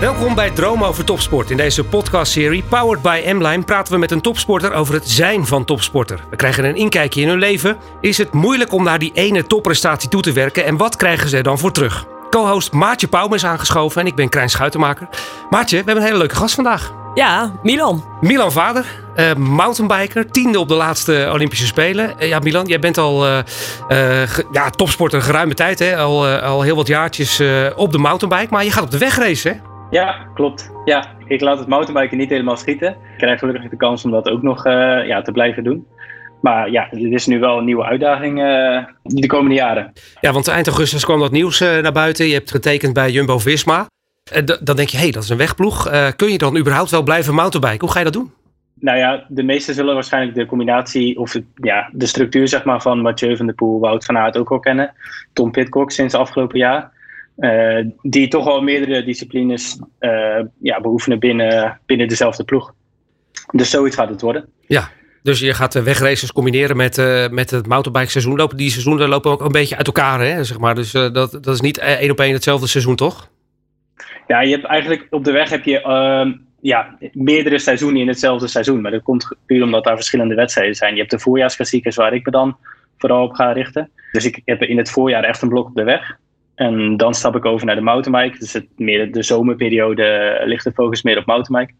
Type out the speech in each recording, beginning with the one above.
Welkom bij Droom over Topsport. In deze podcastserie Powered by M-Line praten we met een topsporter over het zijn van topsporter. We krijgen een inkijkje in hun leven. Is het moeilijk om naar die ene topprestatie toe te werken en wat krijgen ze er dan voor terug? Co-host Maartje Pauwme is aangeschoven en ik ben Krijn Schuitenmaker. Maartje, we hebben een hele leuke gast vandaag. Ja, Milan. Milan Vader, uh, mountainbiker, tiende op de laatste Olympische Spelen. Uh, ja, Milan, jij bent al uh, ja, topsporter geruime tijd, hè? Al, al heel wat jaartjes op de mountainbike. Maar je gaat op de weg racen, hè? Ja, klopt. Ja, ik laat het mountainbiken niet helemaal schieten. Ik krijg gelukkig de kans om dat ook nog ja, te blijven doen. Maar ja, dit is nu wel een nieuwe uitdaging uh, de komende jaren. Ja, want eind augustus kwam dat nieuws uh, naar buiten. Je hebt getekend bij Jumbo-Visma. Dan denk je, hé, hey, dat is een wegploeg. kun je dan überhaupt wel blijven mountainbiken? Hoe ga je dat doen? Nou ja, de meesten zullen waarschijnlijk de combinatie of het, ja, de structuur zeg maar, van Mathieu van der Poel, Wout van Aert ook wel kennen. Tom Pitcock sinds afgelopen jaar. Die toch al meerdere disciplines ja, beoefenen binnen, binnen dezelfde ploeg. Dus zoiets gaat het worden. Ja, dus je gaat wegraces combineren met, uh, met het mountainbike seizoen. Lopen die seizoenen lopen ook een beetje uit elkaar, hè, zeg maar. Dus uh, dat, dat is niet één op één hetzelfde seizoen, toch? Ja, je hebt eigenlijk op de weg heb je uh, ja, meerdere seizoenen in hetzelfde seizoen. Maar dat komt puur omdat daar verschillende wedstrijden zijn. Je hebt de voorjaarsklassiekers waar ik me dan vooral op ga richten. Dus ik heb in het voorjaar echt een blok op de weg. En dan stap ik over naar de mountainbike. Dus het, meer de zomerperiode ligt de focus meer op mountainbike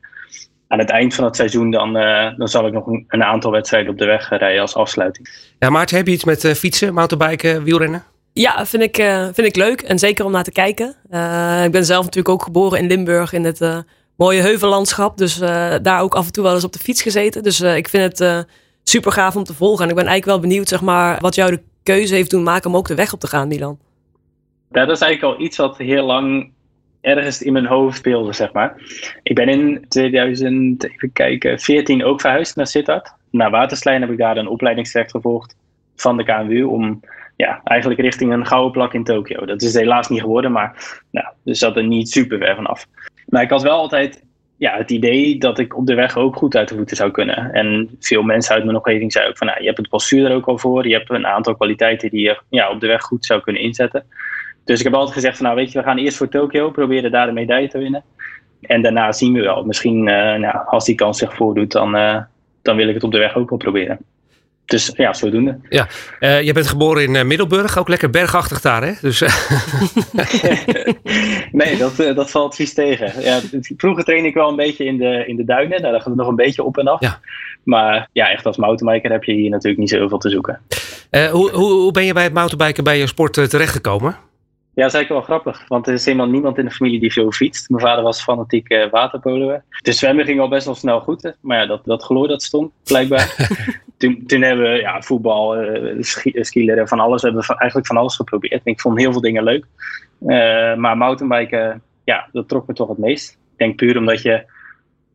aan het eind van het seizoen dan, uh, dan zal ik nog een, een, aantal wedstrijden op de weg rijden als afsluiting. Ja, Maarten, heb je iets met uh, fietsen, mountainbiken, wielrennen? Ja, vind ik, uh, vind ik leuk en zeker om naar te kijken. ik ben zelf natuurlijk ook geboren in Limburg in het mooie heuvellandschap. Dus daar ook af en toe wel eens op de fiets gezeten. Dus ik vind het super gaaf om te volgen. En ik ben eigenlijk wel benieuwd zeg maar, wat jou de keuze heeft doen maken om ook de weg op te gaan, Milan. Dat is eigenlijk al iets wat heel lang ergens in mijn hoofd speelde, zeg maar. Ik ben in 2000, even kijken, 14 ook verhuisd naar Sittard. Na Waterslijn heb ik daar een opleidingstraject gevolgd van de KNWU om ja, eigenlijk richting een gouden plak in Tokio. Dat is helaas niet geworden, maar nou, dus zat er niet super ver vanaf. Maar ik had wel altijd ja, het idee dat ik op de weg ook goed uit de voeten zou kunnen. En veel mensen uit mijn omgeving zeiden ook van, nou, je hebt het postuur er ook al voor. Je hebt een aantal kwaliteiten die je ja, op de weg goed zou kunnen inzetten. Dus ik heb altijd gezegd van nou weet je, we gaan eerst voor Tokio, proberen daar de medaille te winnen. En daarna zien we wel. Misschien uh, nou, als die kans zich voordoet, dan, uh, dan wil ik het op de weg ook wel proberen. Dus ja, zodoende. Ja, uh, je bent geboren in Middelburg, ook lekker bergachtig daar, hè? Dus, nee, dat, dat valt vies tegen. Ja, vroeger train ik wel een beetje in de, in de duinen. Nou, daar gaat het nog een beetje op en af. Ja. Maar ja, echt als mountainbiker heb je hier natuurlijk niet zoveel te zoeken. hoe, hoe, hoe ben je bij het mountainbiken bij je sport terechtgekomen? Ja, dat is eigenlijk wel grappig. Want er is helemaal niemand in de familie die veel fietst. Mijn vader was fanatiek uh, waterpoloer. De zwemmen ging al best wel snel goed. Hè? Maar ja, dat, dat geloor dat stond, blijkbaar. toen, toen hebben we ja, voetbal, uh, van alles. We hebben eigenlijk van alles geprobeerd. ik vond heel veel dingen leuk. Uh, maar mountainbiken, ja, dat trok me toch het meest. Ik denk puur omdat je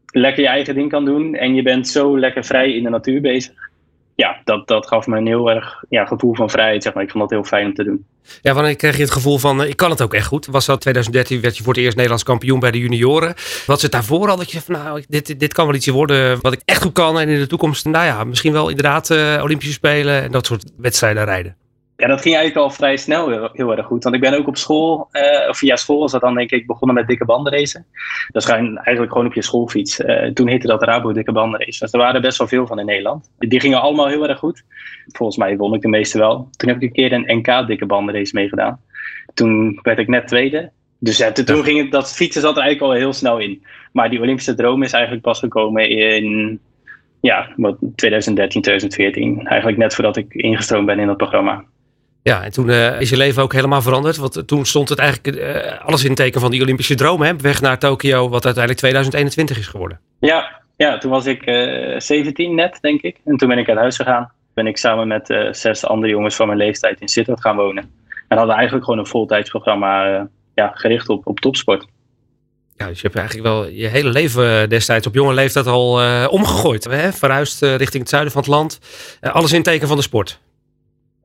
lekker je eigen ding kan doen. En je bent zo lekker vrij in de natuur bezig ja, dat, dat gaf me een heel erg ja, gevoel van vrijheid. Zeg maar. Ik vond dat heel fijn om te doen. Ja, wanneer kreeg je het gevoel van, uh, ik kan het ook echt goed? Was dat 2013, werd je voor het eerst Nederlands kampioen bij de junioren. Wat zit daarvoor al dat je van, nou, dit, dit kan wel iets worden wat ik echt goed kan. En in de toekomst, nou ja, misschien wel inderdaad uh, Olympische Spelen en dat soort wedstrijden rijden. Ja, dat ging eigenlijk al vrij snel heel, heel, erg goed. Want ik ben ook op school, uh, of via school was dat dan denk ik begonnen met dikke bandenracen. Dat is eigenlijk gewoon op je schoolfiets. Uh, toen heette dat Rabo dikke bandenrace. Dus er waren best wel veel van in Nederland. Die gingen allemaal heel erg goed. Volgens mij won ik de meeste wel. Toen heb ik een keer een NK dikke bandenrace meegedaan. Toen werd ik net tweede. Dus ja, toen ging het, dat fietsen zat er eigenlijk al heel snel in. Maar die Olympische droom is eigenlijk pas gekomen in ja, 2013, 2014. Eigenlijk net voordat ik ingestroomd ben in dat programma. Ja, en toen uh, is je leven ook helemaal veranderd. Want toen stond het eigenlijk uh, alles in het teken van die Olympische droom. Hè? Weg naar Tokio, wat uiteindelijk 2021 is geworden. Ja, ja toen was ik uh, eh, 17 net, denk ik. En toen ben ik uit huis gegaan. Ben ik samen met zes andere jongens van mijn leeftijd in Sittard gaan wonen. En hadden eigenlijk gewoon een voltijdsprogramma ja, gericht op, op topsport. Ja, dus je hebt eigenlijk wel je hele leven destijds op jonge leeftijd al omgegooid. Hè? Verhuisd richting het zuiden van het land. Alles in teken van de sport.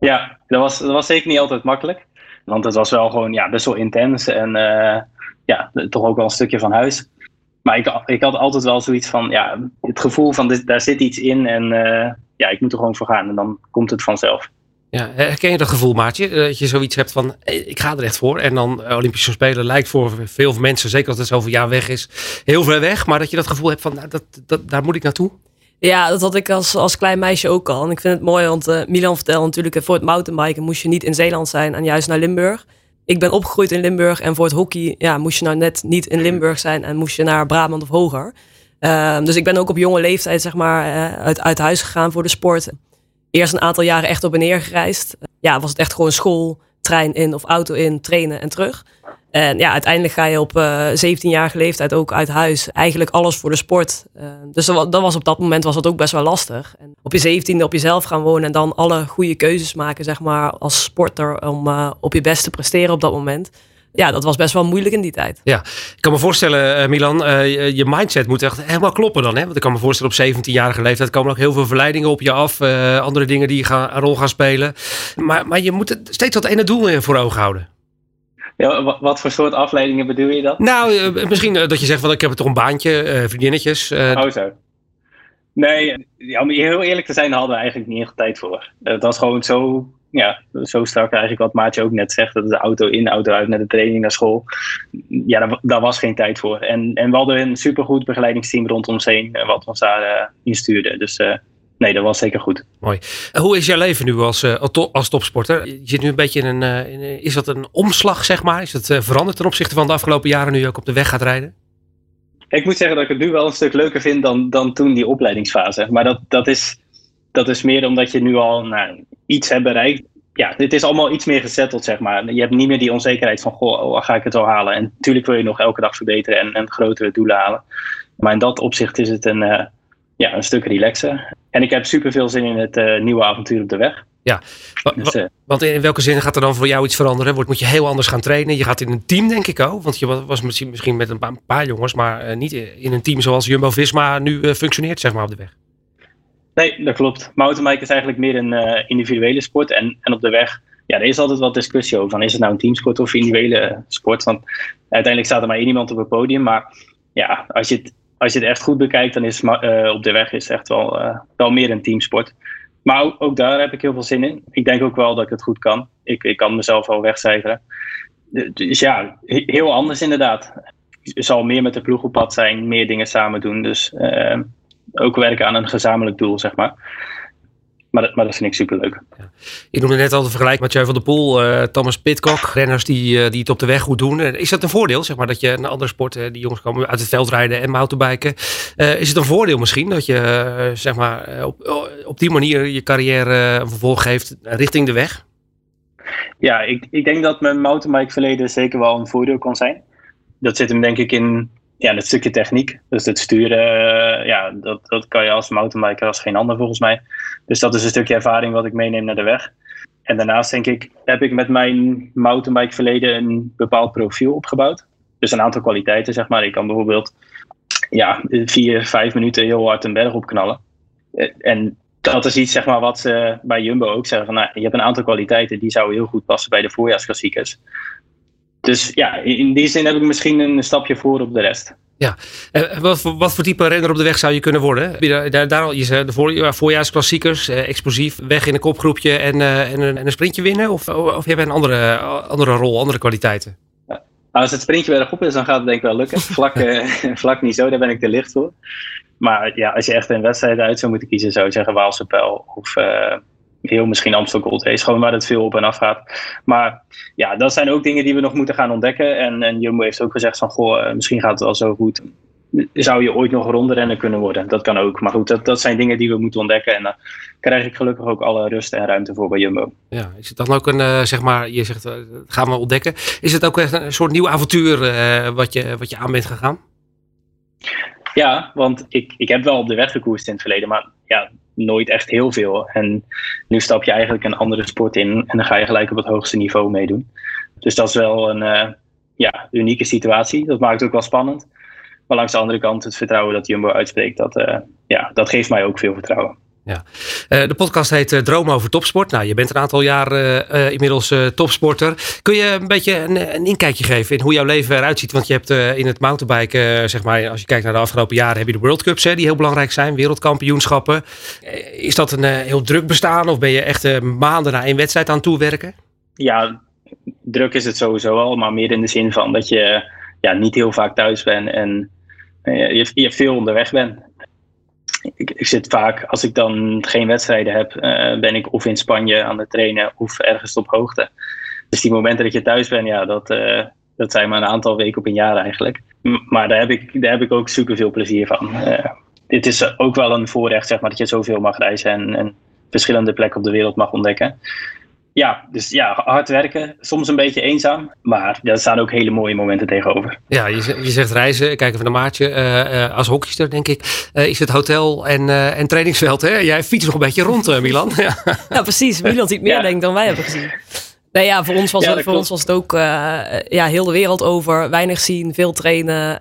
Ja, dat was, dat was zeker niet altijd makkelijk. Want het was wel gewoon ja, best wel intens. En ja, toch ook wel een stukje van huis. Maar ik, ik had altijd wel zoiets van, ja, het gevoel van daar zit iets in. En ja, ik moet er gewoon voor gaan. En dan komt het vanzelf. Ja, herken je dat gevoel, Maatje? Dat je zoiets hebt van, ik ga er echt voor. En dan Olympische Spelen lijkt voor veel mensen, zeker als het zoveel jaar weg is, heel ver weg. Maar dat je dat gevoel hebt van, nou, dat, dat, daar moet ik naartoe. Ja, dat had ik als, als klein meisje ook al. En ik vind het mooi, want uh, Milan vertelde natuurlijk, voor het mountainbiken moest je niet in Zeeland zijn en juist naar Limburg. Ik ben opgegroeid in Limburg en voor het hockey ja, moest je nou net niet in Limburg zijn en moest je naar Brabant of hoger. Uh, dus ik ben ook op jonge leeftijd zeg maar, uh, uit, uit huis gegaan voor de sport eerst een aantal jaren echt op en neer gereisd. Ja, was het echt gewoon school, trein in of auto in, trainen en terug. En ja, uiteindelijk ga je op uh, eh, 17-jarige leeftijd ook uit huis. Eigenlijk alles voor de sport. Uh, dus dat, was op dat moment was dat ook best wel lastig. En op je 17e op jezelf gaan wonen en dan alle goede keuzes maken, zeg maar, als sporter om uh, op je best te presteren op dat moment ja, dat was best wel moeilijk in die tijd. Ja, ik kan me voorstellen, Milan, je mindset moet echt helemaal kloppen dan. Hè? Want ik kan me voorstellen, op 17-jarige leeftijd komen ook heel veel verleidingen op je af. Andere dingen die gaan, een rol gaan spelen. Maar, maar je moet steeds dat ene doel voor ogen houden. Ja, wat voor soort afleidingen bedoel je dan? Nou, misschien dat je zegt van ik heb toch een baantje, vriendinnetjes. oh zo. Nee, ja, om heel eerlijk te zijn, hadden we eigenlijk niet echt tijd voor. Het was gewoon zo ja, zo strak eigenlijk wat Maatje ook net zegt. Dat de auto in, auto uit naar de training, naar school. Ja, daar, daar was geen tijd voor. En, en we hadden een supergoed begeleidingsteam rondom ons heen. Eh, wat ons daar uh, instuurde. Dus uh, nee, dat was zeker goed. Mooi. Hoe is jouw leven nu als, uh, als topsporter? Je zit nu een beetje in een... in, is dat een omslag, zeg maar? Is het veranderd ten opzichte van de afgelopen jaren nu je ook op de weg gaat rijden? Ik moet zeggen dat ik het nu wel een stuk leuker vind dan, dan toen die opleidingsfase. Maar dat, dat is dat is meer omdat je nu al nou, iets hebt bereikt. Ja, dit is allemaal iets meer gezetteld, zeg maar. Je hebt niet meer die onzekerheid van, goh, oh, ga ik het wel halen? En natuurlijk wil je nog elke dag verbeteren en, en grotere doelen halen. Maar in dat opzicht is het een, uh, ja, een stuk relaxer. En ik heb super veel zin in het uh, nieuwe avontuur op de weg. Ja, dus, uh, want in welke zin gaat er dan voor jou iets veranderen? Wordt, moet je heel anders gaan trainen? Je gaat in een team, denk ik ook. Want je was misschien, misschien met een paar, een paar jongens, maar niet in een team zoals Jumbo-Visma nu functioneert, zeg maar, op de weg. Nee, dat klopt. Mountainbiken is eigenlijk meer een individuele sport. En, en op de weg, ja, er is altijd wat discussie over. Van, is het nou een teamsport of een individuele sport? Want uiteindelijk staat er maar één iemand op het podium. Maar ja, als je het, als je het echt goed bekijkt, dan is uh, op de weg is echt wel, uh, wel meer een teamsport. Maar ook, daar heb ik heel veel zin in. Ik denk ook wel dat ik het goed kan. Ik, ik kan mezelf wel wegcijferen. Dus ja, heel anders inderdaad. Het zal meer met de ploeg op pad zijn, meer dingen samen doen. Dus ook werken aan een gezamenlijk doel, zeg maar. Maar dat, maar dat vind ik superleuk. Ja. Je noemde net al de vergelijking met Mathieu van der Poel, uh, Thomas Pitcock, renners die, uh, die het op de weg goed doen. Uh, is dat een voordeel, zeg maar, dat je een andere sport, die jongens komen uit het veld rijden en mountainbiken. is het een voordeel misschien dat je, zeg maar, op, op die manier je carrière een vervolg geeft richting de weg? Ja, ik, ik denk dat mijn mountainbike verleden zeker wel een voordeel kan zijn. Dat zit hem denk ik in ja, het stukje techniek. Dus het sturen, ja, dat, dat kan je als mountainbiker als geen ander volgens mij. Dus dat is een stukje ervaring wat ik meeneem naar de weg. En daarnaast denk ik, heb ik met mijn mountainbike verleden een bepaald profiel opgebouwd. Dus een aantal kwaliteiten, zeg maar. Ik kan bijvoorbeeld ja, vier, vijf minuten heel hard een berg opknallen. En dat is iets zeg maar, wat ze bij Jumbo ook zeggen. Van, nou, je hebt een aantal kwaliteiten die zouden heel goed passen bij de voorjaarsklassiekers. Dus ja, in die zin heb ik misschien een stapje voor op de rest. Ja, en wat, voor, wat voor type renner op de weg zou je kunnen worden? Daar, daar al, je de voor, voorjaarsklassiekers, eh, explosief, weg in een kopgroepje en, uh, en, een, en, een, sprintje winnen? Of, of heb je een andere, andere rol, andere kwaliteiten? Ja. Als het sprintje bergop is, dan gaat het denk ik wel lukken. Vlak, vlak niet zo, daar ben ik te licht voor. Maar ja, als je echt een wedstrijd uit zou moeten kiezen, zou ik zeggen Waalse Pijl of heel misschien Amstel Gold Race, gewoon waar het veel op en af gaat. Maar ja, dat zijn ook dingen die we nog moeten gaan ontdekken. En, en Jumbo heeft ook gezegd van, goh, eh, misschien gaat het wel zo goed. Zou je ooit nog een rondrenner kunnen worden? Dat kan ook. Maar goed, dat, dat zijn dingen die we moeten ontdekken. En daar krijg ik gelukkig ook alle rust en ruimte voor bij Jumbo. Ja, is het dan ook een, uh, zeg maar, je zegt, uh, gaan we ontdekken. Is het ook echt een soort nieuw avontuur uh, wat, je, wat je aan bent gegaan? Ja, want ik, ik heb wel op de weg gekoerst in het verleden. Maar ja, nooit echt heel veel. En nu stap je eigenlijk een andere sport in en dan ga je gelijk op het hoogste niveau meedoen. Dus dat is wel een, uh, ja, unieke situatie. Dat maakt het ook wel spannend. Maar langs de andere kant, het vertrouwen dat Jumbo uitspreekt, dat, ja, dat geeft mij ook veel vertrouwen. Ja. Uh, de podcast heet uh, Droom over topsport. Nou, je bent een aantal jaar uh, inmiddels topsporter. Kun je een beetje een, een, inkijkje geven in hoe jouw leven eruit ziet? Want je hebt in het mountainbiken, zeg maar, als je kijkt naar de afgelopen jaren, heb je de World Cups, hè, die heel belangrijk zijn, wereldkampioenschappen. is dat een heel druk bestaan of ben je echt maanden na één wedstrijd aan toewerken? Ja, druk is het sowieso al, maar meer in de zin van dat je ja, niet heel vaak thuis bent en je, je veel onderweg bent ik, ik, zit vaak, als ik dan geen wedstrijden heb, uh, ben ik of in Spanje aan het trainen of ergens op hoogte. Dus die momenten dat je thuis bent, ja, dat, uh, dat zijn maar een aantal weken op een jaar eigenlijk. maar daar heb ik, daar heb ik ook super veel plezier van. Uh, dit is ook wel een voorrecht, zeg maar, dat je zoveel mag reizen en, en verschillende plekken op de wereld mag ontdekken ja, dus ja, hard werken. Soms een beetje eenzaam. Maar daar staan ook hele mooie momenten tegenover. Ja, je, je zegt reizen. Kijk even naar Maartje. Uh, als hockeyster, denk ik, uh, is het hotel en, en trainingsveld. Hè? Jij fietst nog een beetje rond, Milan. ja. ja, precies. Milan ziet meer, denk dan wij hebben gezien. Nee, ja, voor ons was, het, voor ons was het ook ja, heel de wereld over. Weinig zien, veel trainen.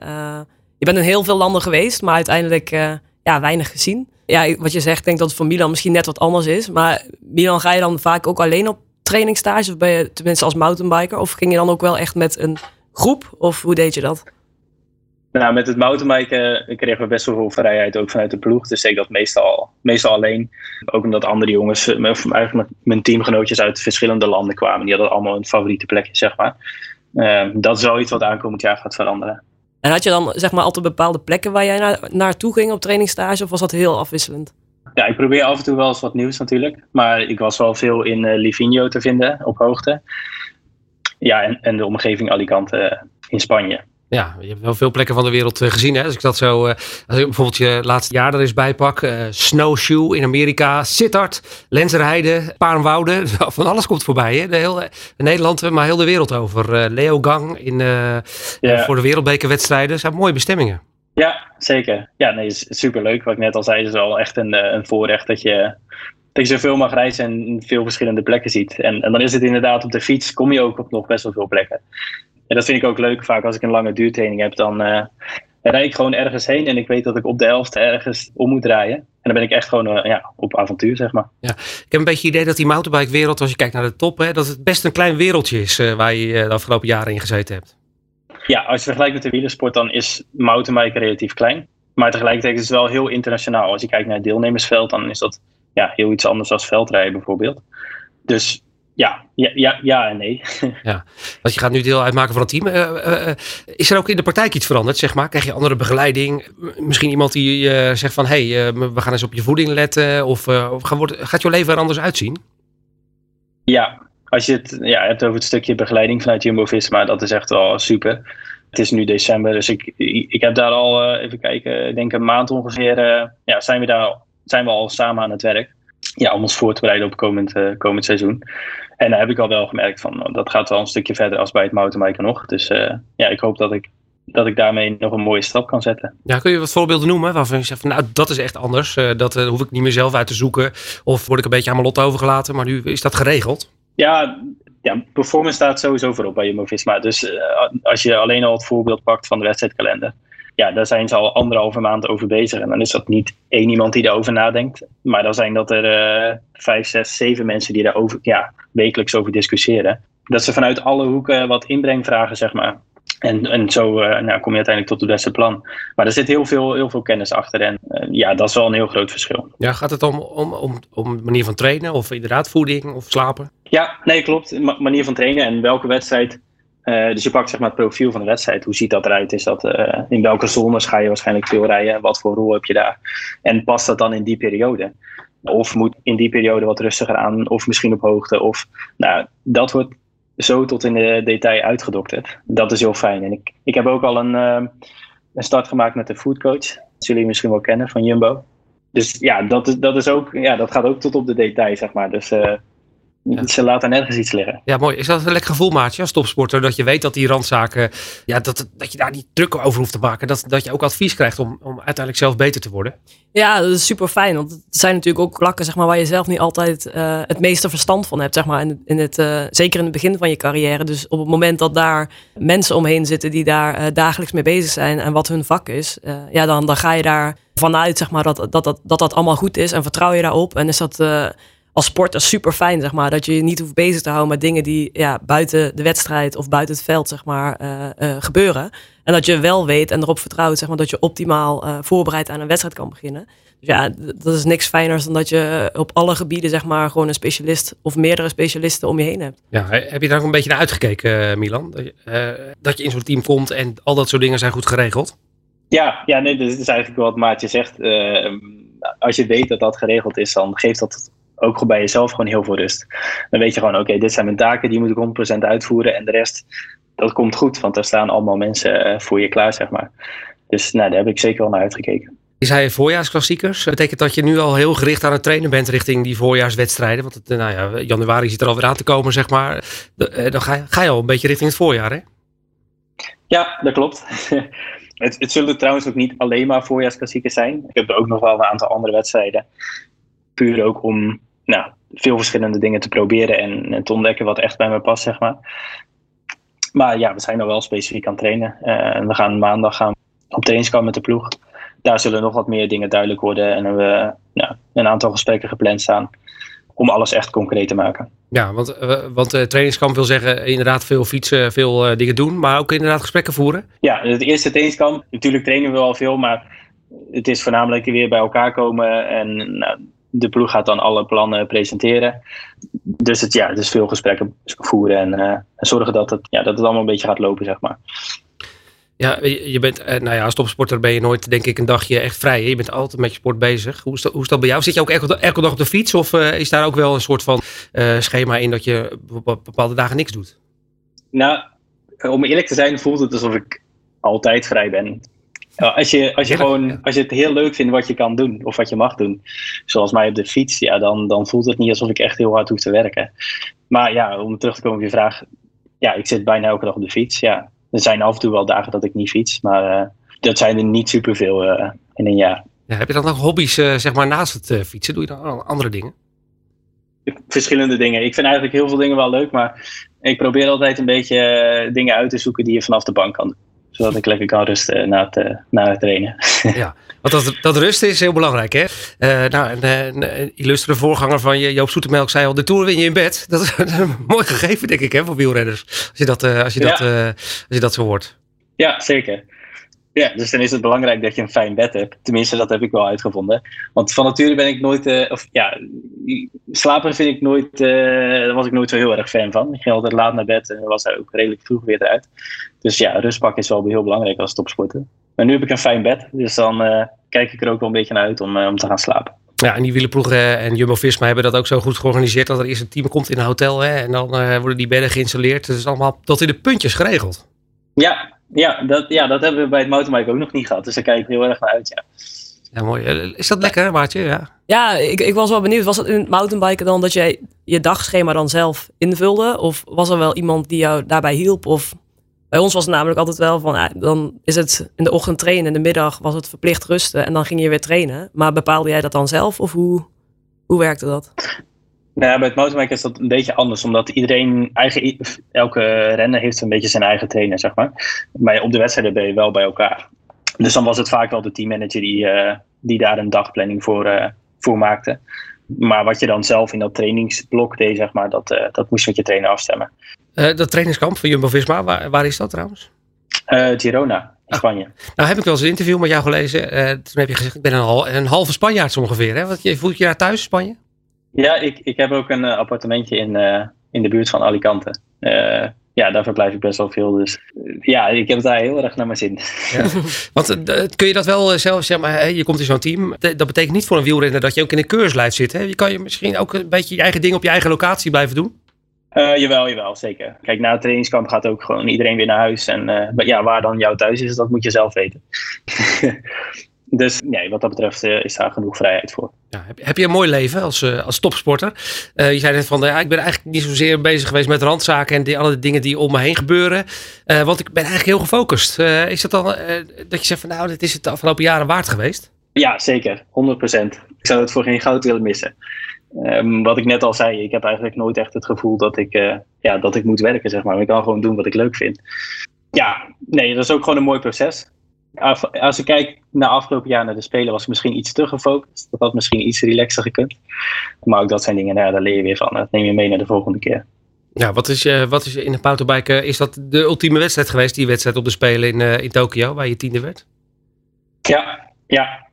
je bent in heel veel landen geweest, maar uiteindelijk ja, weinig gezien ja, wat je zegt, ik denk dat het voor Milan misschien net wat anders is. Maar Milan ga je dan vaak ook alleen op trainingstage? Of ben je tenminste als mountainbiker? Of ging je dan ook wel echt met een groep? Of hoe deed je dat? Nou, met het mountainbiken kregen we best wel veel vrijheid ook vanuit de ploeg. Dus ik dat meestal, meestal alleen. Ook omdat andere jongens, of eigenlijk mijn teamgenootjes uit verschillende landen kwamen. Die hadden allemaal een favoriete plekje, zeg maar. Uh, dat is wel iets wat aankomend jaar gaat veranderen. En had je dan zeg maar altijd bepaalde plekken waar jij naar, naartoe ging op trainingstage? Of was dat heel afwisselend? Ja, ik probeer af en toe wel eens wat nieuws natuurlijk. Maar ik was wel veel in uh, Livigno te vinden op hoogte. Ja, en, en de omgeving Alicante eh, in Spanje. Ja, je hebt wel veel plekken van de wereld eh, gezien. Hè? Als ik dat zo, als ik bijvoorbeeld je laatste jaar er eens bijpak. Uh, snowshoe in Amerika, Sittard, Lenzerheide, Paarnwoude. Van alles komt voorbij. Hè? De hele, Nederland, maar heel de wereld over. Uh, Leo Gang in, voor de wereldbekerwedstrijden. Dat zijn mooie bestemmingen. Ja, zeker. Ja, nee, is superleuk. Wat ik net al zei, is wel echt een, een voorrecht dat je, dat je zoveel mag reizen en veel verschillende plekken ziet. En, en dan is het inderdaad op de fiets, kom je ook op nog best wel veel plekken. En dat vind ik ook leuk. Vaak als ik een lange duurtraining heb, dan uh, rijd ik gewoon ergens heen. En ik weet dat ik op de helft ergens om moet rijden. En dan ben ik echt gewoon uh, ja, op avontuur, zeg maar. Ja, ik heb een beetje het idee dat die mountainbike-wereld, als je kijkt naar de top, hè, dat het best een klein wereldje is waar je de afgelopen jaren in gezeten hebt. Ja, als je vergelijkt met de wielersport, dan is mountainbiken relatief klein. Maar tegelijkertijd is het wel heel internationaal. Als je kijkt naar het deelnemersveld, dan is dat ja, heel iets anders dan veldrijden bijvoorbeeld. Dus ja, ja, ja, ja en nee. Ja, want je gaat nu deel uitmaken van het team. Uh, uh, is er ook in de praktijk iets veranderd, zeg maar? Krijg je andere begeleiding? Misschien iemand die zegt van... hé, hey, we gaan eens op je voeding letten. Of, of gaat je leven er anders uitzien? Ja, als je het ja, hebt over het stukje begeleiding vanuit Jumbo-Visma... dat is echt wel super. Het is nu december, dus ik, ik heb daar al, even kijken... ik denk een maand ongeveer... ja, zijn we daar zijn we al samen aan het werk ja, om ons voor te bereiden op komend, uh, komend seizoen. En daar heb ik al wel gemerkt van, dat gaat wel een stukje verder als bij het mountainbiken nog. Dus ja, ik hoop dat ik, dat ik daarmee nog een mooie stap kan zetten. Ja, kun je wat voorbeelden noemen waarvan je zegt nou, dat is echt anders. Dat hoef ik niet meer zelf uit te zoeken. Of word ik een beetje aan mijn lot overgelaten. Maar nu is dat geregeld. Ja, ja, performance staat sowieso voorop bij Jumbo-Visma. Dus als je alleen al het voorbeeld pakt van de wedstrijdkalender ja, daar zijn ze al anderhalve maand over bezig. En dan is dat niet één iemand die daarover nadenkt. Maar dan zijn dat er uh, vijf, zes, zeven mensen die daar over, ja, wekelijks over discussiëren. Dat ze vanuit alle hoeken wat inbreng vragen, zeg maar. En, en zo uh, nou, kom je uiteindelijk tot het beste plan. Maar er zit heel veel, heel veel kennis achter. En ja, dat is wel een heel groot verschil. Ja, gaat het om, om, om, om manier van trainen of inderdaad voeding of slapen? Ja, nee, klopt. Ma manier van trainen en welke wedstrijd uh, dus je pakt zeg maar, het profiel van de wedstrijd. Hoe ziet dat eruit? Is dat, uh, in welke zones ga je waarschijnlijk veel rijden? Wat voor rol heb je daar? En past dat dan in die periode? Of moet in die periode wat rustiger aan? Of misschien op hoogte? Of, nou, dat wordt zo tot in de detail uitgedokterd. Dat is heel fijn. En ik, ik heb ook al een, uh, een start gemaakt met de foodcoach. Dat zullen jullie misschien wel kennen van Jumbo. Dus ja, dat, is, dat, is ook, ja, dat gaat ook tot op de detail, zeg maar. Dus Ja. Ze laten nergens iets liggen. Ja, mooi. Is dat een lekker gevoel, maatje, als topsporter? Dat je weet dat die randzaken, ja, dat, dat je daar niet druk over hoeft te maken. Dat, dat je ook advies krijgt om, om uiteindelijk zelf beter te worden. Ja, dat is super fijn. Want het zijn natuurlijk ook vlakken zeg maar, waar je zelf niet altijd uh, het meeste verstand van hebt. Zeg maar, in, in het, uh, zeker in het begin van je carrière. Dus op het moment dat daar mensen omheen zitten die daar uh, dagelijks mee bezig zijn en wat hun vak is. ja, dan, dan ga je daar vanuit zeg maar, dat, dat, dat, dat dat allemaal goed is en vertrouw je daarop. En is dat als sporter super fijn, zeg maar. Dat je je niet hoeft bezig te houden met dingen die ja, buiten de wedstrijd of buiten het veld, zeg maar, uh, uh, gebeuren. En dat je wel weet en erop vertrouwt, zeg maar, dat je optimaal uh, voorbereid aan een wedstrijd kan beginnen. Dus ja, dat is niks fijners dan dat je op alle gebieden, zeg maar, gewoon een specialist of meerdere specialisten om je heen hebt. Ja, heb je daar ook een beetje naar uitgekeken, Milan? Dat je, dat je in zo'n team komt en al dat soort dingen zijn goed geregeld? Ja, ja nee, dat is eigenlijk wat Maatje zegt. als je weet dat dat geregeld is, dan geeft dat ook gewoon bij jezelf gewoon heel veel rust. Dan weet je gewoon, oké, dit zijn mijn taken, die moet ik 100% uitvoeren. En de rest, dat komt goed, want er staan allemaal mensen eh, voor je klaar, zeg maar. Dus nou, daar heb ik zeker wel naar uitgekeken. Je zei voorjaarsklassiekers. Dat betekent dat je nu al heel gericht aan het trainen bent richting die voorjaarswedstrijden. Want het, nou ja, januari zit er alweer aan te komen, zeg maar. Eh, dan ga je, ga je al een beetje richting het voorjaar, hè? Ja, dat klopt. het, het zullen trouwens ook niet alleen maar voorjaarsklassiekers zijn. Ik heb er ook nog wel een aantal andere wedstrijden. Puur ook om nou, veel verschillende dingen te proberen en, en, te ontdekken wat echt bij me past, zeg maar. Maar ja, we zijn nog wel specifiek aan het trainen. En we gaan maandag gaan op trainingskamp met de ploeg. Daar zullen nog wat meer dingen duidelijk worden. En we hebben nou, een aantal gesprekken gepland staan om alles echt concreet te maken. Ja, want, uh, want uh, trainingskamp wil zeggen inderdaad veel fietsen, veel uh, dingen doen, maar ook inderdaad gesprekken voeren? Ja, het eerste trainingskamp, natuurlijk trainen we al veel, maar het is voornamelijk weer bij elkaar komen en nou, de ploeg gaat dan alle plannen presenteren. Dus het, ja, dus veel gesprekken voeren en, uh, en zorgen dat het, ja, dat het allemaal een beetje gaat lopen, zeg maar. Ja, je bent, eh, nou ja, als topsporter ben je nooit, denk ik, een dagje echt vrij. Je bent altijd met je sport bezig. Hoe is dat, hoe is dat bij jou? Zit je ook elke, elke dag op de fiets? Of uh, is daar ook wel een soort van uh, schema in dat je bepaalde dagen niks doet? Nou, om eerlijk te zijn, voelt het alsof ik altijd vrij ben. Als je, als je gewoon, als je het heel leuk vindt wat je kan doen, of wat je mag doen, zoals mij op de fiets, ja, dan, dan voelt het niet alsof ik echt heel hard hoef te werken. Maar ja, om terug te komen op je vraag, ja, ik zit bijna elke dag op de fiets. Ja. Er zijn af en toe wel dagen dat ik niet fiets, maar uh, dat zijn er niet superveel uh, in een jaar. Ja, heb je dan nog hobby's, uh, zeg maar, naast het fietsen? Doe je dan andere dingen? Verschillende dingen. Ik vind eigenlijk heel veel dingen wel leuk, maar ik probeer altijd een beetje dingen uit te zoeken die je vanaf de bank kan doen zodat ik lekker kan rusten na het, uh, na het trainen. Ja, want dat, dat rusten is heel belangrijk. Hè? Uh, nou, een, een, illustere voorganger van je, Joop Zoetemelk, zei al: de tour win je in bed. Dat is een mooi gegeven, denk ik, hè, voor wielrenners. Als je dat, als je dat, als je dat zo hoort. Ja, zeker. Ja, dus dan is het belangrijk dat je een fijn bed hebt. Tenminste, dat heb ik wel uitgevonden. Want van nature ben ik nooit, uh, of ja, slapen vind ik nooit, uh, daar was ik nooit zo heel erg fan van. Ik ging altijd laat naar bed en was ook redelijk vroeg weer eruit. Dus ja, rustpak is wel heel belangrijk als topsporter. Maar nu heb ik een fijn bed, dus dan uh, kijk ik er ook wel een beetje naar uit om, om te gaan slapen. Ja, en die wielenploegen en Jumbo-Visma hebben dat ook zo goed georganiseerd dat er eerst een team komt in een hotel hè, en dan worden die bedden geïnstalleerd. Het is allemaal tot in de puntjes geregeld. Ja, ja, dat, ja, dat hebben we bij het mountainbike ook nog niet gehad. Dus daar kijk ik heel erg naar uit, ja. Ja, mooi. Is dat lekker, Maartje? Ja, ja ik, ik was wel benieuwd. Was het in het mountainbiken dan dat jij je dagschema dan zelf invulde? Of was er wel iemand die jou daarbij hielp? Of bij ons was het namelijk altijd wel van, ja, dan is het in de ochtend trainen, in de middag was het verplicht rusten en dan ging je weer trainen. Maar bepaalde jij dat dan zelf of hoe, hoe werkte dat? Nou, bij het mountainbiken is dat een beetje anders, omdat iedereen, eigen, elke renner heeft een beetje zijn eigen trainer, zeg maar. Maar op de wedstrijden ben je wel bij elkaar. Dus dan was het vaak wel de teammanager die, uh, die daar een dagplanning voor, uh, voor maakte. Maar wat je dan zelf in dat trainingsblok deed, zeg maar, dat, uh, dat moest je met je trainer afstemmen. Dat trainingskamp van Jumbo-Visma, waar, waar is dat trouwens? Girona, in Spanje. Nou heb ik wel eens een interview met jou gelezen. toen heb je gezegd, ik ben een, hal, een halve Spanjaard ongeveer. Hè? Want je, voelt je daar thuis, Spanje? Ja, ik, ik heb ook een uh, appartementje in, uh, in de buurt van Alicante. Uh, ja, daar verblijf ik best wel veel. Dus ja, ik heb het daar heel erg naar mijn zin. Ja. Want kun je dat wel zelf, zeg maar, je komt in zo'n team. Dat betekent niet voor een wielrenner dat je ook in een keurslijf zit. Hè? Je kan je misschien ook een beetje je eigen ding op je eigen locatie blijven doen. Uh, jawel, jawel, zeker. Kijk, na het trainingskamp gaat ook gewoon iedereen weer naar huis. En uh, ja, waar dan jouw thuis is, dat moet je zelf weten. Dus nee, wat dat betreft is daar genoeg vrijheid voor. Ja, heb, heb, je een mooi leven als, als topsporter? je zei net van, ja, ik ben eigenlijk niet zozeer bezig geweest met randzaken en die, alle dingen die om me heen gebeuren. want ik ben eigenlijk heel gefocust. is dat dan dat je zegt van, nou, dit is het de afgelopen jaren waard geweest? Ja, zeker. 100%. Ik zou het voor geen goud willen missen. Um, wat ik net al zei, ik heb eigenlijk nooit echt het gevoel dat ik, uh, ja, dat ik moet werken, zeg maar. Ik kan gewoon doen wat ik leuk vind. Ja, nee, dat is ook gewoon een mooi proces. Als ik kijk naar afgelopen jaar naar de Spelen, was ik misschien iets te gefocust. Dat had misschien iets relaxer gekund. Maar ook dat zijn dingen, nou, daar leer je weer van. Dat neem je mee naar de volgende keer. Ja, wat is, uh, wat is in de mountainbike, is dat de ultieme wedstrijd geweest, die wedstrijd op de Spelen in, uh, in Tokio, waar je tiende werd? Ja, ja,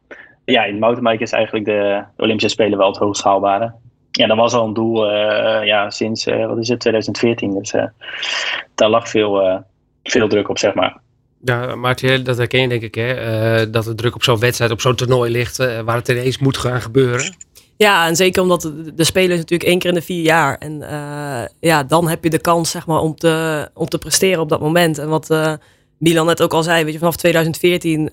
ja, in mountainbike is eigenlijk de Olympische Spelen wel het hoogst haalbare. Ja, dat was al een doel uh, ja, sinds, uh, wat is het, 2014. Dus uh, daar lag veel, veel druk op, zeg maar. Ja, Maarten, dat herken je denk ik, hè? dat de druk op zo'n wedstrijd, op zo'n toernooi ligt, waar het ineens moet gaan gebeuren. Ja, en zeker omdat de, Spelen is natuurlijk één keer in de vier jaar. En ja, dan heb je de kans zeg maar, om, te, om te presteren op dat moment. En wat Milan net ook al zei, weet je, vanaf 2014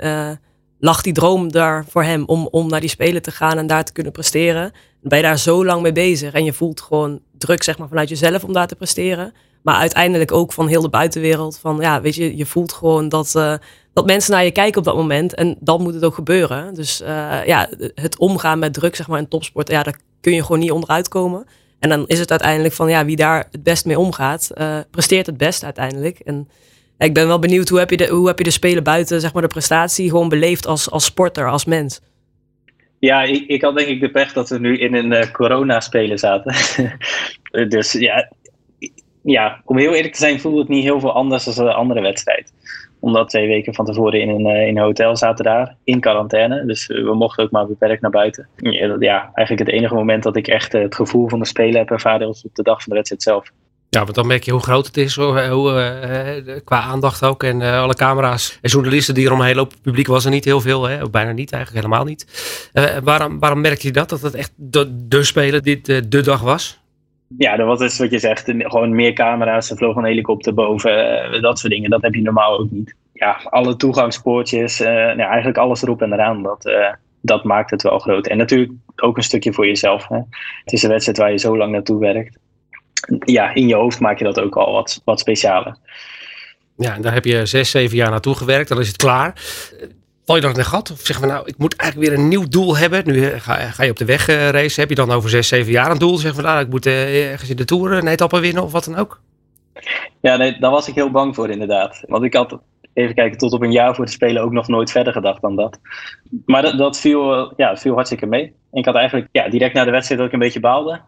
lag die droom daar voor hem om, om naar die Spelen te gaan en daar te kunnen presteren. Ben je daar zo lang mee bezig en je voelt gewoon druk zeg maar, vanuit jezelf om daar te presteren. Maar uiteindelijk ook van heel de buitenwereld. Van ja, weet je, je voelt gewoon dat, uh, dat mensen naar je kijken op dat moment. En dan moet het ook gebeuren. Dus uh, ja, het omgaan met druk, zeg maar, in topsport, ja, daar kun je gewoon niet onderuit komen. En dan is het uiteindelijk van ja, wie daar het best mee omgaat, uh, presteert het best uiteindelijk. En ik ben wel benieuwd, hoe heb je de, hoe heb je de Spelen buiten zeg maar, de prestatie gewoon beleefd als, als sporter, als mens? Ja, ik, ik had denk ik de pech dat we nu in een uh, corona-spelen zaten. dus ja, ja, om heel eerlijk te zijn voelde het niet heel veel anders dan een andere wedstrijd. Omdat twee weken van tevoren in een, uh, in een hotel zaten daar, in quarantaine. Dus we mochten ook maar beperkt naar buiten. Ja, eigenlijk het enige moment dat ik echt uh, het gevoel van de Spelen heb ervaren was op de dag van de wedstrijd zelf. Ja, want dan merk je hoe groot het is, hoe, uh, qua aandacht ook. En alle camera's en journalisten die er omheen lopen. Het publiek was er niet heel veel, hè? bijna niet, eigenlijk helemaal niet. Waarom, waarom merk je dat, dat het echt de, de speler dit de dag was? Ja, dat was dus wat je zegt. Gewoon meer camera's, er vloog een helikopter boven, dat soort dingen. Dat heb je normaal ook niet. Ja, alle toegangspoortjes, nou, eigenlijk alles erop en eraan. Dat, dat maakt het wel groot. En natuurlijk ook een stukje voor jezelf. Hè? Het is een wedstrijd waar je zo lang naartoe werkt ja, in je hoofd maak je dat ook al wat, wat specialer. Ja, en daar heb je zes, zeven jaar naartoe gewerkt. Dan is het klaar. Val je dan de gat? Of zeggen we nou, ik moet eigenlijk weer een nieuw doel hebben. Nu eh, ga, ga je op de weg uh, race. Heb je dan over zes, zeven jaar een doel? Zeggen we nou, ik moet uh, ergens in de Tour een etappe winnen of wat dan ook? Ja, nee, daar was ik heel bang voor inderdaad. Want ik had, even kijken, tot op een jaar voor te spelen ook nog nooit verder gedacht dan dat. Maar dat, dat viel, ja, viel hartstikke mee. En ik had eigenlijk ja, direct na de wedstrijd ook een beetje baalde.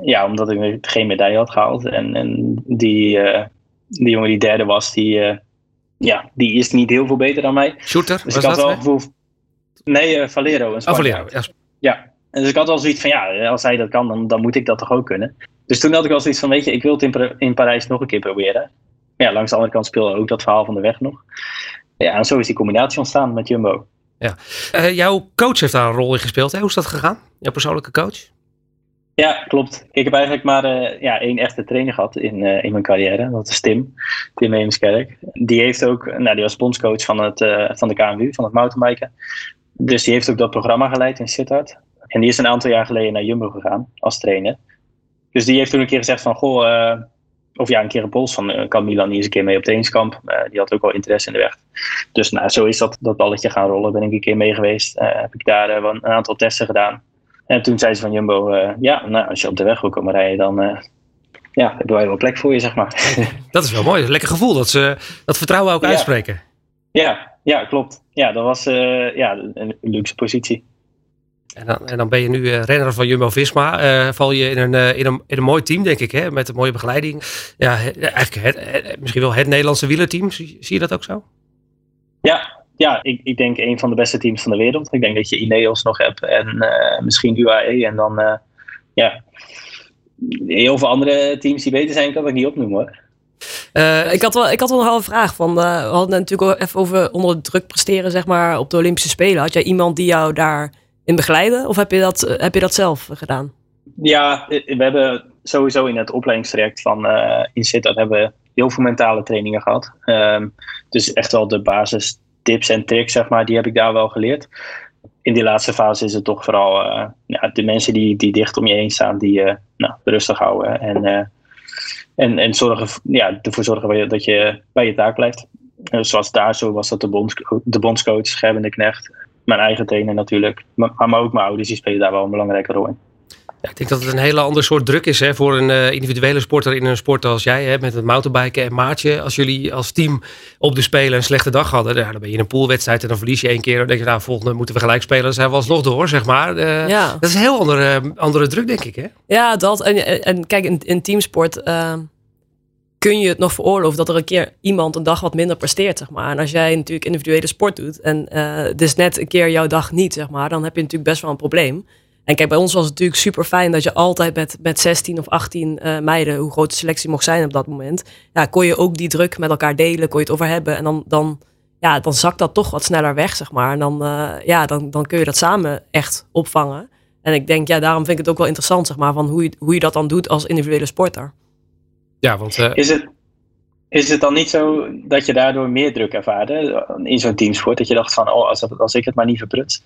Ja, omdat ik geen medaille had gehaald. En, en die, uh, die jongen die derde was, die, uh, ja, die is niet heel veel beter dan mij. Shooter, dus ik had wel gevoel... Nee, uh, Valero. Oh, Valero, ja. ja. Dus ik had wel zoiets van, ja, als hij dat kan, dan, dan moet ik dat toch ook kunnen. Dus toen had ik wel zoiets van, weet je, ik wil het in, in Parijs nog een keer proberen. Ja, langs de andere kant speelde ook dat verhaal van de weg nog. Ja, en zo is die combinatie ontstaan met Jumbo. Ja. jouw coach heeft daar een rol in gespeeld. Hè? Hoe is dat gegaan? Jouw persoonlijke coach? Ja, klopt. Ik heb eigenlijk maar uh, ja, één echte trainer gehad in, uh, in mijn carrière. Dat is Tim, Tim Heemskerk. Die heeft ook, nou, die was bondscoach van, het, uh, van de KMU, van het mountainbiken. Dus die heeft ook dat programma geleid in Sittard. En die is een aantal jaar geleden naar Jumbo gegaan als trainer. Dus die heeft toen een keer gezegd van, goh, of ja, een keer een pols van, kan Milan niet eens een keer mee op trainingskamp? die had ook wel interesse in de weg. Dus nou, zo is dat, dat balletje gaan rollen. Ben ik een keer mee geweest. heb ik daar een aantal testen gedaan. En toen zei ze van Jumbo, uh, ja, nou, als je op de weg wil komen rijden, dan uh, ja, hebben wij wel plek voor je, zeg maar. Dat is wel mooi. Een lekker gevoel dat ze dat vertrouwen ook uitspreken. Ja, ja, klopt. Ja, dat was uh, ja, een luxe positie. En dan, en dan ben je nu renner van Jumbo-Visma. val je in een, in, een, in een mooi team, denk ik, hè? met een mooie begeleiding. Ja, eigenlijk het, misschien wel het Nederlandse wielerteam. Zie, zie je dat ook zo? Ja, ja, ik, ik denk een van de beste teams van de wereld. Ik denk dat je Ineos nog hebt en uh, misschien UAE. En dan, uh, ja, heel veel andere teams die beter zijn, kan ik niet opnoemen hoor. Uh, ik, had wel, ik had wel nog een vraag. Van, we hadden natuurlijk al even over onder druk presteren zeg maar, op de Olympische Spelen. Had jij iemand die jou daarin begeleidde? Of heb je dat, heb je dat zelf gedaan? Ja, we hebben sowieso in het opleidingstraject van uh, Sittard hebben we heel veel mentale trainingen gehad. Um, dus echt wel de basis tips en tricks, zeg maar, die heb ik daar wel geleerd. In die laatste fase is het toch vooral ja, de mensen die, die dicht om je heen staan, die je nou, rustig houden. En, en, en zorgen, ja, ervoor zorgen dat je bij je taak blijft. zoals daar zo was dat de, bonds, de bondscoach, Gerben de Knecht, mijn eigen trainer natuurlijk, maar, maar ook mijn ouders, die spelen daar wel een belangrijke rol in. Ja, ik denk dat het een hele ander soort druk is hè, voor een uh, individuele sporter in een sport als jij, hè, met het mountainbiken en Maatje. Als jullie als team op de Spelen een slechte dag hadden, dan ben je in een poolwedstrijd en dan verlies je één keer. Dan denk je, nou, volgende moeten we gelijk spelen. Dan zijn we alsnog door, zeg maar. Uh, ja. Dat is een heel andere, andere druk, denk ik. Hè? Ja, dat. En, en kijk, in, in teamsport uh, kun je het nog veroorloven dat er een keer iemand een dag wat minder presteert, zeg maar. En als jij natuurlijk individuele sport doet en het is net een keer jouw dag niet, zeg maar, dan heb je natuurlijk best wel een probleem. En kijk, bij ons was het natuurlijk super fijn dat je altijd met, met 16 of 18 uh, meiden, hoe groot de selectie mocht zijn op dat moment, ja, kon je ook die druk met elkaar delen, kon je het over hebben. En dan, dan, ja, dan zakt dat toch wat sneller weg, zeg maar. En dan, uh, ja, dan, dan kun je dat samen echt opvangen. En ik denk, ja, daarom vind ik het ook wel interessant, zeg maar, van hoe je, hoe je dat dan doet als individuele sporter. Ja, want... Uh, is het, is het dan niet zo dat je daardoor meer druk ervaarde in zo'n teamsport? Dat je dacht van, oh, als, als ik het maar niet verpruts.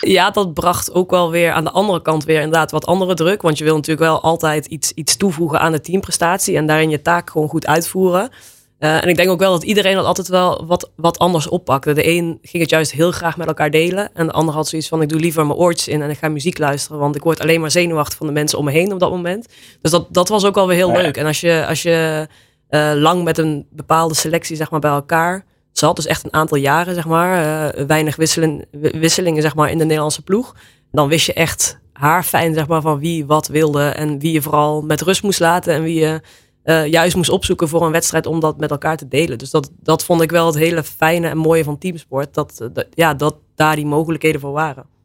Ja, dat bracht ook wel weer aan de andere kant weer inderdaad wat andere druk. Want je wil natuurlijk wel altijd iets, iets toevoegen aan de teamprestatie. En daarin je taak gewoon goed uitvoeren. Uh, en ik denk ook wel dat iedereen dat altijd wel wat, wat anders oppakte. De een ging het juist heel graag met elkaar delen. En de ander had zoiets van, ik doe liever mijn oortjes in en ik ga muziek luisteren. Want ik word alleen maar zenuwachtig van de mensen om me heen op dat moment. Dus dat, dat was ook wel weer heel leuk. En als je... Als je uh, lang met een bepaalde selectie zeg maar, bij elkaar zat. Dus echt een aantal jaren, zeg maar. Uh, weinig wisselen, wisselingen zeg maar, in de Nederlandse ploeg. Dan wist je echt haar fijn zeg maar, van wie wat wilde. En wie je vooral met rust moest laten. En wie je uh, juist moest opzoeken voor een wedstrijd om dat met elkaar te delen. Dus dat, dat vond ik wel het hele fijne en mooie van teamsport. Dat, ja, dat daar die mogelijkheden voor waren.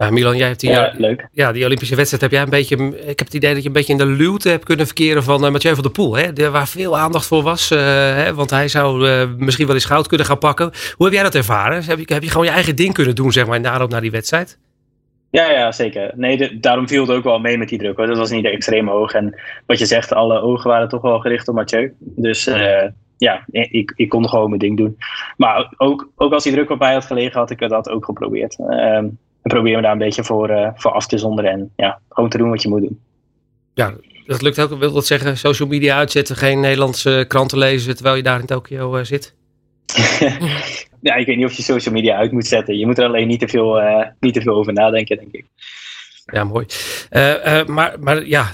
Ja, Milan, jij hebt die, ja, leuk. ja, die Olympische wedstrijd heb jij een beetje. Ik heb het idee dat je een beetje in de luwte hebt kunnen verkeren van uh, Mathieu van der Poel. Hè, waar veel aandacht voor was. Uh, hè, want hij zou uh, misschien wel eens goud kunnen gaan pakken. Hoe heb jij dat ervaren? Heb je, heb je gewoon je eigen ding kunnen doen, zeg maar, in de aanloop naar die wedstrijd? Ja, ja, zeker. Nee, de, daarom viel het ook wel mee met die druk. Hoor. Dat was niet extreem hoog. En wat je zegt, alle ogen waren toch wel gericht op Mathieu. Dus ja, ik, ik kon gewoon mijn ding doen. Maar ook, ook als die druk op mij had gelegen, had ik dat ook geprobeerd. Ehm, en probeer me daar een beetje voor, uh, voor af te zonderen. En ja, gewoon te doen wat je moet doen. Ja, dat lukt ook. Wil dat zeggen, social media uitzetten, geen Nederlandse kranten lezen terwijl je daar in Tokio uh, zit? ja, ik weet niet of je social media uit moet zetten. Je moet er alleen niet te veel, uh, niet te veel over nadenken, denk ik. Ja, mooi. maar, maar ja,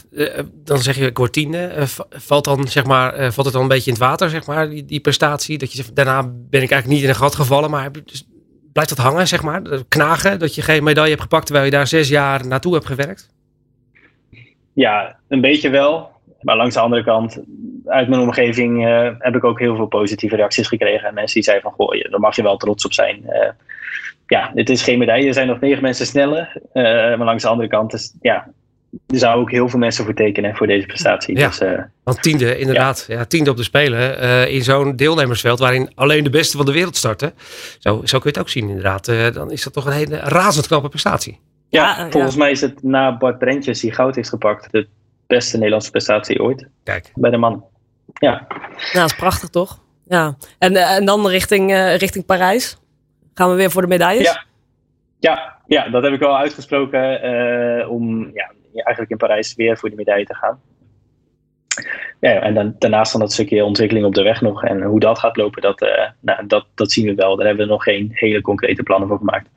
dan zeg je, tiende. valt, dan, zeg maar, valt het dan een beetje in het water, zeg maar, die, die prestatie? Dat je zegt, daarna ben ik eigenlijk niet in een gat gevallen, maar dus blijft dat hangen, zeg maar? Knagen dat je geen medaille hebt gepakt terwijl je daar zes jaar naartoe hebt gewerkt? Ja, een beetje wel. Maar langs de andere kant, uit mijn omgeving uh, heb ik ook heel veel positieve reacties gekregen. En mensen die zeiden van, goh, daar mag je wel trots op zijn. Uh, ja, het is geen medaille. Er zijn nog negen mensen sneller. Uh, maar langs de andere kant, is, ja, er zouden ook heel veel mensen voor tekenen voor deze prestatie. Ja, dus, uh, want tiende, inderdaad. Ja. tiende op de Spelen. Uh, in zo'n deelnemersveld waarin alleen de beste van de wereld starten. Zo, zo kun je het ook zien, inderdaad. Uh, dan is dat toch een hele razend knappe prestatie. Ja, ja volgens mij is het na Bart Brentjes, die goud heeft gepakt, de beste Nederlandse prestatie ooit. Kijk. Bij de man. Ja. Nou, dat is prachtig toch? Ja. En, en dan richting, richting Parijs. Gaan we weer voor de medailles? Ja. Ja, ja, dat heb ik al uitgesproken om ja, eigenlijk in Parijs weer voor die medaille te gaan. Ja, en dan, daarnaast dan dat stukje ontwikkeling op de weg nog. En hoe dat gaat lopen, dat, uh, nou, dat, dat zien we wel. Daar hebben we nog geen hele concrete plannen voor gemaakt.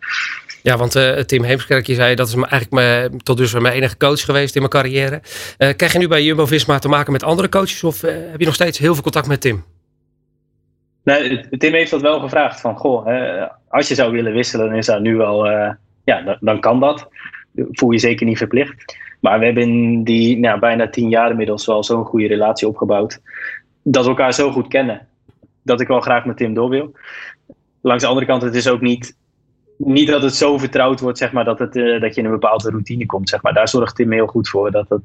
Ja, want uh, Tim Heemskerk, je zei dat is eigenlijk mijn, tot dusver mijn enige coach geweest in mijn carrière. Uh, krijg je nu bij Jumbo-Visma te maken met andere coaches of heb je nog steeds heel veel contact met Tim? Nee, Tim heeft dat wel gevraagd van, goh, als je zou willen wisselen, dan is dat nu wel, ja, dan, dan kan dat. Voel je zeker niet verplicht. Maar we hebben in die nou, bijna tien jaar inmiddels wel zo'n goede relatie opgebouwd. Dat we elkaar zo goed kennen. Dat ik wel graag met Tim door wil. Langs de andere kant, het is ook niet, niet dat het zo vertrouwd wordt, zeg maar, dat, het, uh, dat je in een bepaalde routine komt. Zeg maar. Daar zorgt Tim heel goed voor. Dat, het,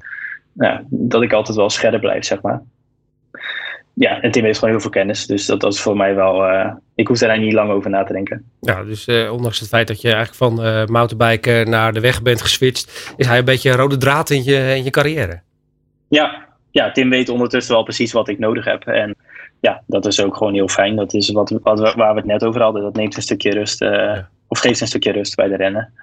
nou, dat ik altijd wel scherp blijf, zeg maar ja, en Tim heeft gewoon heel veel kennis. Dus dat, dat is voor mij wel. Uh, ik hoef daar niet lang over na te denken. Ja, dus uh, ondanks het feit dat je eigenlijk van uh, mountainbiken naar de weg bent geswitcht, is hij een beetje een rode draad in je, in je carrière. Ja, ja, Tim weet ondertussen wel precies wat ik nodig heb. En ja, dat is ook gewoon heel fijn. Dat is wat, wat, waar we het net over hadden. Dat neemt een stukje rust, of geeft een stukje rust bij de rennen.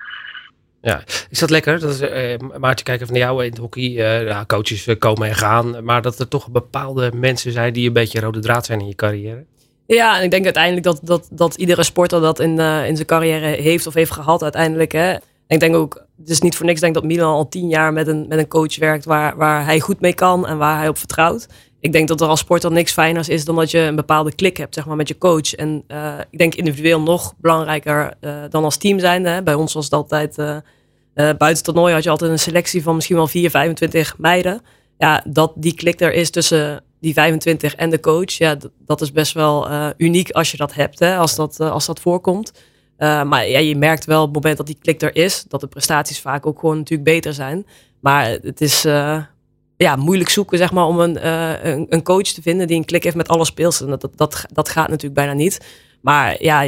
Ja, is dat lekker? Dat is, uh, Maartje, kijken van jou in het hockey. Uh, coaches komen en gaan. Maar dat er toch bepaalde mensen zijn die een beetje rode draad zijn in je carrière. Ja, en ik denk uiteindelijk dat, dat, dat iedere sporter dat in, uh, in zijn carrière heeft of heeft gehad uiteindelijk. Hè. Ik denk ook, het is niet voor niks denk dat Milan al tien jaar met een, met een coach werkt waar, waar hij goed mee kan en waar hij op vertrouwt. Ik denk dat er als sporter niks fijners is dan dat je een bepaalde klik hebt zeg maar, met je coach. En uh, ik denk individueel nog belangrijker uh, dan als team zijnde. Hè. Bij ons was het altijd, buiten het toernooi had je altijd een selectie van misschien wel 4, 25 meiden. Ja, dat die klik er is tussen die 25 en de coach, ja, dat is best wel uniek als je dat hebt, hè, als, dat, als dat voorkomt. Maar ja, je merkt wel op het moment dat die klik er is, dat de prestaties vaak ook gewoon natuurlijk beter zijn. Maar het is ja, moeilijk zoeken zeg maar, om een, een, een, coach te vinden die een klik heeft met alle speelsters. Dat, dat, dat, gaat natuurlijk bijna niet. Maar ja,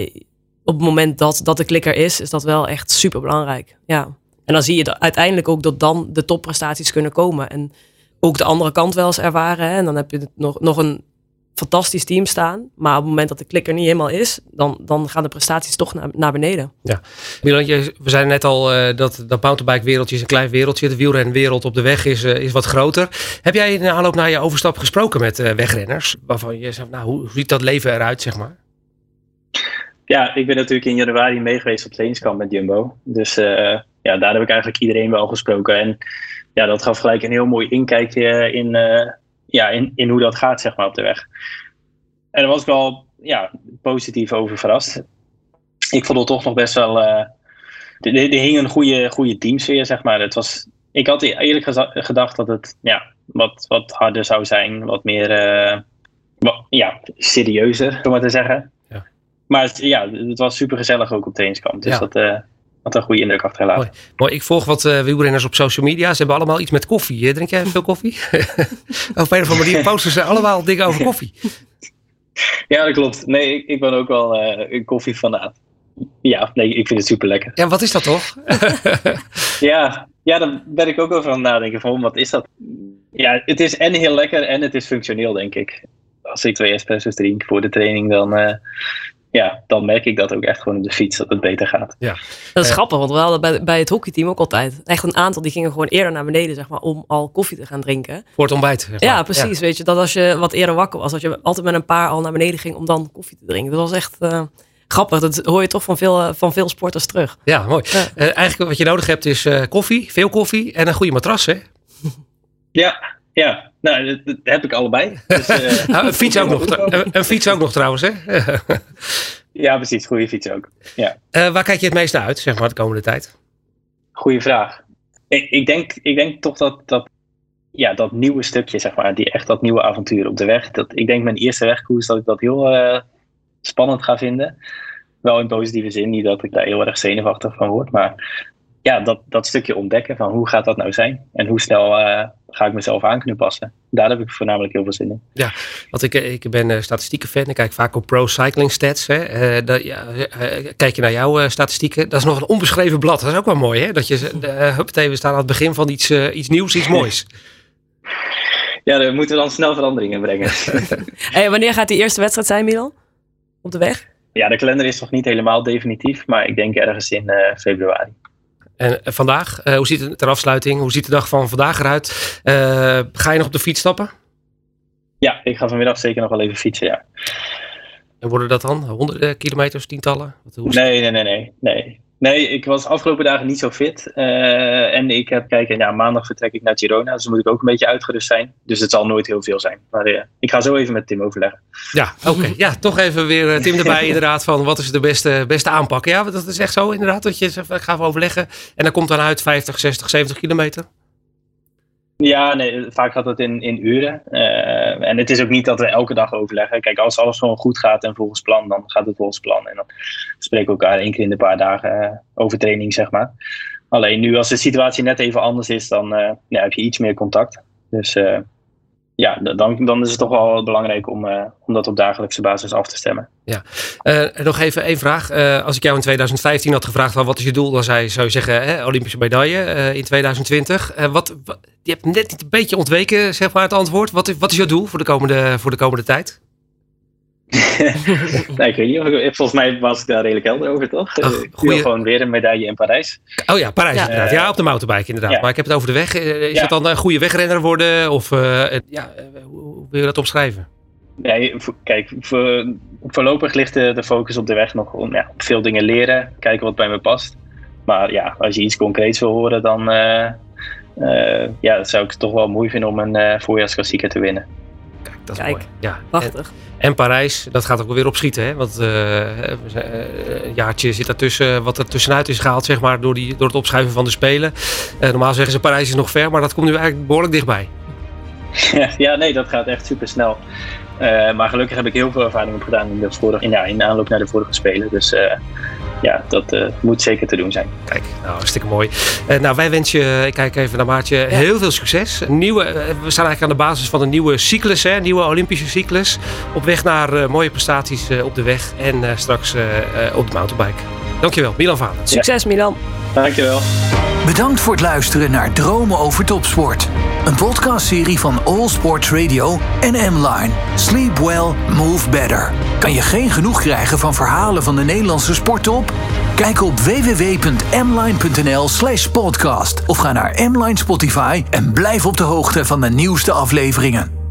op het moment dat, dat de klik er is, is dat wel echt super belangrijk. Ja. En dan zie je uiteindelijk ook dat dan de topprestaties kunnen komen. En ook de andere kant wel eens ervaren. Hè? En dan heb je nog, nog een fantastisch team staan. Maar op het moment dat de klikker niet helemaal is, dan, dan gaan de prestaties toch naar, naar beneden. Ja, Milan, we zeiden net al uh, dat dat mountainbike wereldje is een klein wereldje. De wielrenwereld op de weg is, uh, is wat groter. Heb jij in de aanloop naar je overstap gesproken met uh, wegrenners? Waarvan je zegt, nou, hoe, ziet dat leven eruit, zeg maar? Ja, ik ben natuurlijk in januari meegeweest op trainingskamp met Jumbo. Dus ja, daar heb ik eigenlijk iedereen wel gesproken. En ja, dat gaf gelijk een heel mooi inkijkje in, uh, ja, in, in hoe dat gaat, zeg maar, op de weg. En daar was ik wel ja, positief over verrast. Ik vond het toch nog best wel. Uh, er, er hing een goede, goede teamsfeer, zeg maar. Het was, ik had eerlijk gedacht dat het ja, wat, wat harder zou zijn, wat meer uh, wat, ja, serieuzer, om maar te zeggen. Ja. Maar het, ja, het was super gezellig ook op trainingskamp. Dus ja. dat, uh, wat een goede indruk achtergelaten. Mooi. Mooi. Ik volg wat uh, wielrenners op social media. Ze hebben allemaal iets met koffie. Drink jij veel koffie? of op een of andere manier posten ze allemaal dingen over koffie. Ja, dat klopt. Nee, ik, ik ben ook wel uh, een koffiefanaat. Ja, nee, ik vind het super lekker. Ja, wat is dat toch? ja, ja, daar ben ik ook over aan het nadenken van wat is dat? Ja, het is en heel lekker en het is functioneel, denk ik. Als ik twee espresso's drink voor de training, dan, uh, ja, dan merk ik dat ook echt gewoon op de fiets dat het beter gaat. Ja. Dat is uh, grappig, want we hadden bij, bij het hockeyteam ook altijd echt een aantal die gingen gewoon eerder naar beneden, zeg maar, om al koffie te gaan drinken. Voor het ontbijt. Zeg maar. Ja, precies. Ja. Weet je, dat als je wat eerder wakker was, dat je altijd met een paar al naar beneden ging om dan koffie te drinken. Dat was echt uh, grappig. Dat hoor je toch van veel, uh, van veel sporters terug. Ja, mooi. Ja. eigenlijk wat je nodig hebt is koffie, veel koffie en een goede matras, hè? Ja, ja, nou, dat, dat, heb ik allebei. Dus, uh, nou, een, fiets ook nog, een, fiets ook nog trouwens, hè? ja, precies. Goede fiets ook. Ja. Uh, waar kijk je het meest naar uit, zeg maar, de komende tijd? Goeie vraag. Ik, ik, denk, ik denk toch dat, dat, ja, dat nieuwe stukje, zeg maar, die, echt dat nieuwe avontuur op de weg. Dat, ik denk mijn eerste wegkoers dat ik dat heel uh, spannend ga vinden. Wel in positieve zin, niet dat ik daar heel erg zenuwachtig van word. Maar ja, dat, dat stukje ontdekken van hoe gaat dat nou zijn? En hoe snel uh, ga ik mezelf aan kunnen passen? Daar heb ik voornamelijk heel veel zin in. Ja, want ik, ik ben uh, statistieken fan. Ik kijk vaak op Pro Cycling Stats. Hè. Uh, dat, ja, kijk je naar jouw statistieken. Dat is nog een onbeschreven blad. Dat is ook wel mooi, hè? Dat je, huppatee, we staan aan het begin van iets, iets nieuws, iets moois. ja, daar moeten we dan snel veranderingen brengen. hey, wanneer gaat die eerste wedstrijd zijn, Milan? Op de weg? Ja, de kalender is nog niet helemaal definitief. Maar ik denk ergens in februari. En vandaag, uh, hoe ziet het ter afsluiting? Hoe ziet de dag van vandaag eruit? Uh, ga je nog op de fiets stappen? Ja, ik ga vanmiddag zeker nog wel even fietsen, ja. En worden dat dan honderden kilometers, tientallen? Nee, nee, nee, nee, nee. Nee, ik was afgelopen dagen niet zo fit. Uh, en ik heb kijken, ja, maandag vertrek ik naar Girona. Dus dan moet ik ook een beetje uitgerust zijn. Dus het zal nooit heel veel zijn. Maar uh, ik ga zo even met Tim overleggen. Ja, oké. Okay. Ja, toch even weer Tim erbij inderdaad van wat is de beste, beste aanpak. Ja, dat is echt zo inderdaad. Dat je zegt, ik ga even overleggen. En dan komt dan uit 50, 60, 70 kilometer. Ja, nee, vaak gaat het in, in uren. Uh, en het is ook niet dat we elke dag overleggen. Kijk, als alles gewoon goed gaat en volgens plan, dan gaat het volgens plan. En dan spreken we elkaar één keer in de paar dagen uh, over training, zeg maar. Alleen nu, als de situatie net even anders is, dan ja, heb je iets meer contact. Dus ja, dan, dan is het toch wel belangrijk om, uh, om dat op dagelijkse basis af te stemmen. Ja, uh, nog even één vraag. Uh, als ik jou in 2015 had gevraagd wat is je doel, dan zou je zeggen hè, Olympische medaille in 2020. wat, wat, je hebt net een beetje ontweken, zeg maar, het antwoord. Wat, wat is jouw doel voor de komende, voor de komende tijd? nee, ik weet niet. Volgens mij was ik daar redelijk helder over, toch? Ach, ik goeie- wil gewoon weer een medaille in Parijs. Oh ja, Parijs Ja. inderdaad. Ja, op de mountainbike inderdaad. Ja. Maar ik heb het over de weg. Eh, Is Ja. het dan een goede wegrenner worden? Of eh, ja, eh, hoe, wil je dat omschrijven? Nee, kijk, voor, voorlopig ligt de, de focus op de weg nog om ja, veel dingen leren, kijken wat bij me past. Maar ja, als je iets concreets wil horen, dan ja, zou ik het toch wel mooi vinden om een voorjaarsklassieker te winnen. Kijk, dat is Kijk, mooi. Ja. En, Prachtig. en Parijs, dat gaat ook wel weer opschieten. Hè? Want eh, we zijn, eh, een jaartje zit daartussen, wat er tussenuit is gehaald, zeg maar, door, die, door het opschuiven van de Spelen. Eh, normaal zeggen ze Parijs is nog ver, maar dat komt nu eigenlijk behoorlijk dichtbij. ja, nee, dat gaat echt super snel. maar gelukkig heb ik heel veel ervaring opgedaan in de, vorige, in, ja, in aanloop naar de vorige Spelen. Dus eh, ja, dat eh, moet zeker te doen zijn. Kijk, nou, hartstikke mooi. Eh, nou, wij wensen je, ik kijk even naar Maartje, heel veel succes. Een Nieuwe, eh, we staan eigenlijk aan de basis van een nieuwe cyclus, hè, een nieuwe Olympische cyclus. Op weg naar eh, mooie prestaties eh, op de weg en eh, straks op de mountainbike. Dankjewel, Milan Vader. Succes Milan. Dankjewel. Bedankt voor het luisteren naar Dromen over Topsport. Een podcastserie van All Sports Radio en M-Line. Sleep well, move better. Kan je geen genoeg krijgen van verhalen van de Nederlandse sporttop? Kijk op www.mline.nl slash podcast of ga naar M-Line Spotify en blijf op de hoogte van de nieuwste afleveringen.